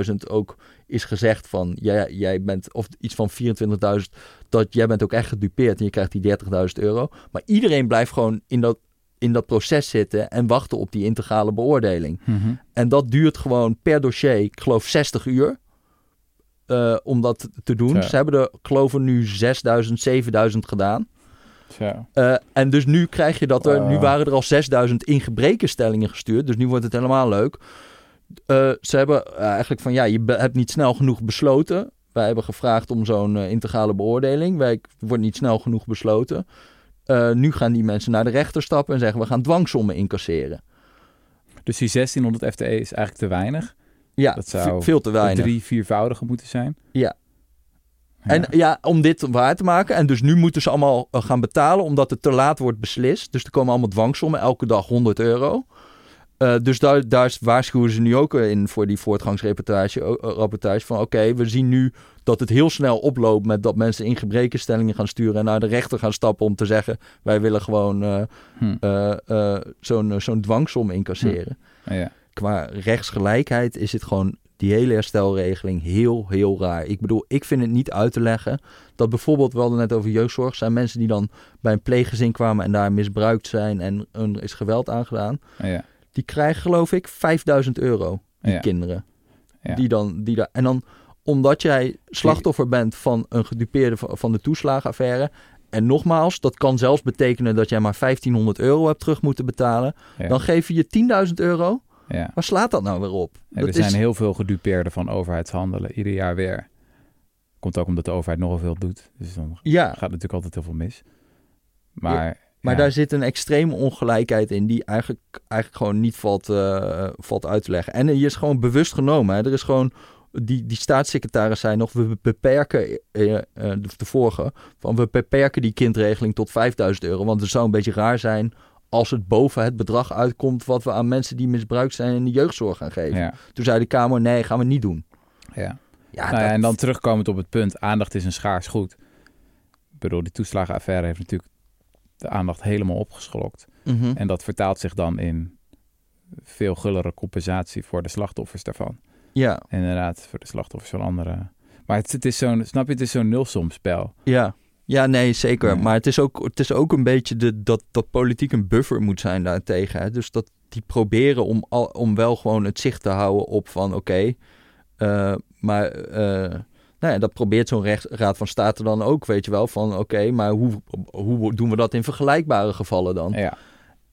25.000 ook is gezegd van, jij, jij bent, of iets van 24.000, dat jij bent ook echt gedupeerd en je krijgt die 30.000 euro. Maar iedereen blijft gewoon in dat, in dat proces zitten en wachten op die integrale beoordeling. Mhm. En dat duurt gewoon per dossier, ik geloof 60 uur. Eh, om dat te doen. Ze hebben er, geloof ik, nu 6000, 7000 gedaan. Eh, en dus nu krijg je dat er, Wow. nu waren er al 6000 ingebrekenstellingen gestuurd, dus nu wordt het helemaal leuk. Eh, ze hebben eigenlijk van ja, je hebt niet snel genoeg besloten. Wij hebben gevraagd om zo'n integrale beoordeling. Wij wordt niet snel genoeg besloten. Nu gaan die mensen naar de rechter stappen en zeggen we gaan dwangsommen incasseren. Dus die 1600 FTE is eigenlijk te weinig. Ja, Dat zou ve- veel te weinig. drie, viervoudige moeten zijn. Ja. Ja. En ja, om dit waar te maken. En dus nu moeten ze allemaal eh, gaan betalen omdat het te laat wordt beslist. Dus er komen allemaal dwangsommen, elke dag 100 euro. Eh, dus daar, daar waarschuwen ze nu ook in voor die voortgangsreportage eh, rapportage van oké, we zien nu dat het heel snel oploopt met dat mensen in gebrekenstellingen gaan sturen en naar de rechter gaan stappen om te zeggen wij willen gewoon Hm. zo'n zo'n dwangsom incasseren. Ja. Qua rechtsgelijkheid is het gewoon die hele herstelregeling heel, heel raar. Ik bedoel, ik vind het niet uit te leggen dat bijvoorbeeld, we hadden net over jeugdzorg, zijn mensen die dan bij een pleeggezin kwamen en daar misbruikt zijn en er is geweld aangedaan. Ja. Die krijgen geloof ik 5000 euro, die Ja. kinderen. Ja. Die dan, die daar, en dan omdat jij slachtoffer bent van een gedupeerde van, de toeslagenaffaire. En nogmaals, dat kan zelfs betekenen dat jij maar 1500 euro hebt terug moeten betalen. Dan geef je je 10.000 euro. Ja. Waar slaat dat nou weer op? Ja, dat er zijn heel veel gedupeerden van overheidshandelen, ieder jaar weer. Komt ook omdat de overheid nogal veel doet. Dus dan Ja, gaat natuurlijk altijd heel veel mis. Maar, maar daar zit een extreme ongelijkheid in die eigenlijk, eigenlijk gewoon niet valt, eh, valt uit te leggen. En hier is gewoon bewust genomen. Hè. Er is gewoon, die, die staatssecretaris zei nog, we beperken, eh, eh, de, de vorige, van we beperken die kindregeling tot 5000 euro. Want het zou een beetje raar zijn als het boven het bedrag uitkomt wat we aan mensen die misbruikt zijn in de jeugdzorg gaan geven. ja, Toen zei de Kamer, nee, gaan we niet doen. ja. Ja, Nou dat- en dan terugkomend op het punt, aandacht is een schaars goed. Ik bedoel, die toeslagenaffaire heeft natuurlijk de aandacht helemaal opgeslokt. Mhm. En dat vertaalt zich dan in veel gullere compensatie voor de slachtoffers daarvan. Ja, inderdaad, voor de slachtoffers van anderen. Maar het, het is zo'n, snap je, het is zo'n nulsomspel. Ja, ja nee, zeker. Maar het is ook, het is ook een beetje de, dat, dat politiek een buffer moet zijn daartegen. Hè? Dus dat die proberen om, al, om wel gewoon het zicht te houden op van oké, eh, maar eh, nou ja, dat probeert zo'n recht- raad van state dan ook, weet je wel, van oké, maar hoe, hoe doen we dat in vergelijkbare gevallen dan? Ja,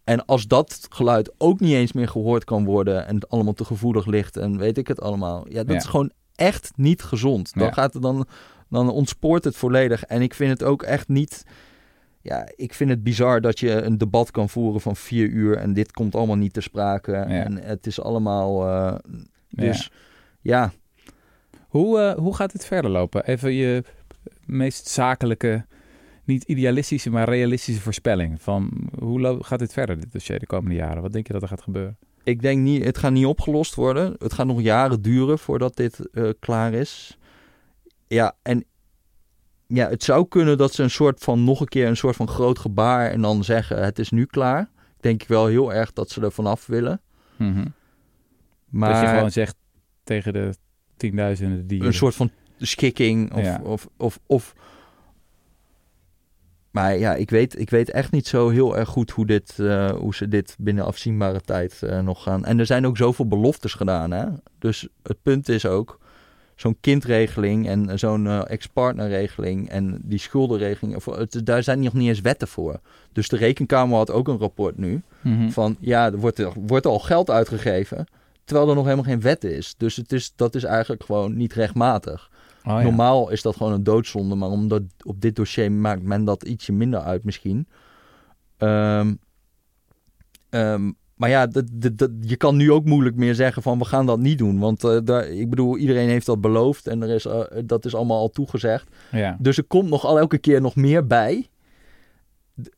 En als dat geluid ook niet eens meer gehoord kan worden en het allemaal te gevoelig ligt en weet ik het allemaal, ja, dat Ja. is gewoon echt niet gezond. Dan Ja. gaat het dan, dan ontspoort het volledig. En ik vind het ook echt niet. Ja, ik vind het bizar dat je een debat kan voeren van vier uur en dit komt allemaal niet te sprake. En het is allemaal. eh, dus ja. Hoe, eh, hoe gaat het verder lopen? Even je meest zakelijke, niet idealistische, maar realistische voorspelling. Van hoe gaat dit verder, dit dossier, de komende jaren? Wat denk je dat er gaat gebeuren? Ik denk niet, het gaat niet opgelost worden. Het gaat nog jaren duren voordat dit eh, klaar is. Ja, en ja, het zou kunnen dat ze een soort van nog een keer een soort van groot gebaar en dan zeggen het is nu klaar. Denk ik wel heel erg dat ze er vanaf willen. Mhm. Maar Dat je gewoon zegt tegen de tienduizenden die... een soort van schikking of, Ja. of, of, of maar ja, ik weet, ik weet echt niet zo heel erg goed hoe, dit, eh, hoe ze dit binnen afzienbare tijd eh, nog gaan. En er zijn ook zoveel beloftes gedaan. Hè? Dus het punt is ook, zo'n kindregeling en zo'n eh, ex-partnerregeling en die schuldenregeling, of, het, daar zijn nog niet eens wetten voor. Dus de Rekenkamer had ook een rapport nu Mhm. van ja, er wordt, er wordt al geld uitgegeven, terwijl er nog helemaal geen wet is. Dus het is, dat is eigenlijk gewoon niet rechtmatig. Oh, ja. Normaal is dat gewoon een doodzonde, maar omdat op dit dossier maakt men dat ietsje minder uit misschien. Ehm, ehm, maar ja, dat, dat, dat- je kan nu ook moeilijk meer zeggen van we gaan dat niet doen. Want eh, daar, ik bedoel, iedereen heeft dat beloofd en er is, eh, dat is allemaal al toegezegd. Ja. Dus er komt nog al elke keer nog meer bij.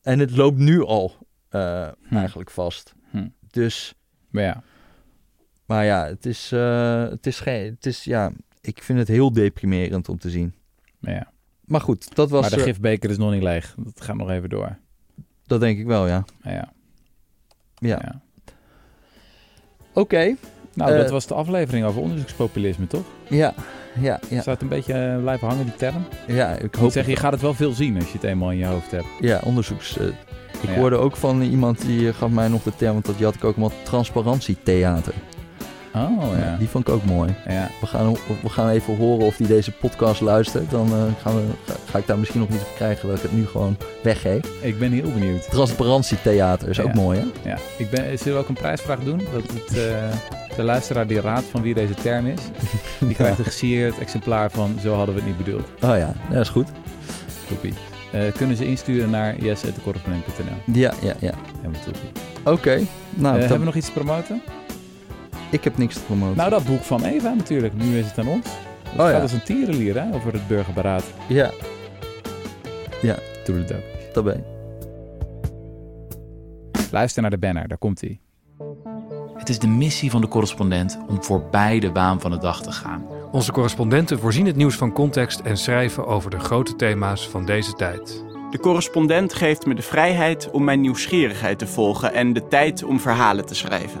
En het loopt nu al eh, Hm. eigenlijk vast. Hm. Dus, Maar ja, maar ja, het is, het is geen, het is, ja, ik vind het heel deprimerend om te zien. maar ja. Maar goed, dat was, maar de gifbeker is nog niet leeg. Dat gaat nog even door. dat denk ik wel, ja. Ja, ja. Oké. Nou, Eh, dat was de aflevering over onderzoekspopulisme, toch? Ja, ja, ja, Staat een beetje eh, blijven hangen, die term? ja. Ik Ik hoop zeg, je gaat het wel veel zien als je het eenmaal in je hoofd hebt. Ja, onderzoeks. eh, ik Ja. hoorde ook van iemand die eh, gaf mij nog de term, want dat had ik ook allemaal transparantietheater. Oh, ja. Die vond ik ook mooi. Ja, We gaan, we gaan even horen of hij deze podcast luistert. Dan eh, gaan we, ga, ga ik daar misschien nog iets op krijgen dat ik het nu gewoon weggeef. ik ben heel benieuwd. Transparantietheater is ook mooi, hè? Ja. Ik ben, zullen we ook een prijsvraag doen? Dat het, eh, de luisteraar die raadt van wie deze term is, die krijgt een gesierd exemplaar van Zo hadden we het niet bedoeld. Oh ja, dat is goed. Toepie. Eh, kunnen ze insturen naar yes.decorrespondent.nl. Ja, ja, ja. Helemaal. Oké. Nou, dan- hebben we nog iets te promoten? Ik heb niks te promoten. Nou, dat boek van Eva natuurlijk. Nu is het aan ons. Het Oh, gaat ja. als een tierenlier hè, over het burgerberaad. Ja, Doe het ook. daarbij. Luister naar de banner, daar komt hij. Het is de missie van de correspondent om voorbij de waan van de dag te gaan. Onze correspondenten voorzien het nieuws van context en schrijven over de grote thema's van deze tijd. De correspondent geeft me de vrijheid om mijn nieuwsgierigheid te volgen en de tijd om verhalen te schrijven.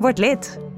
Word lid.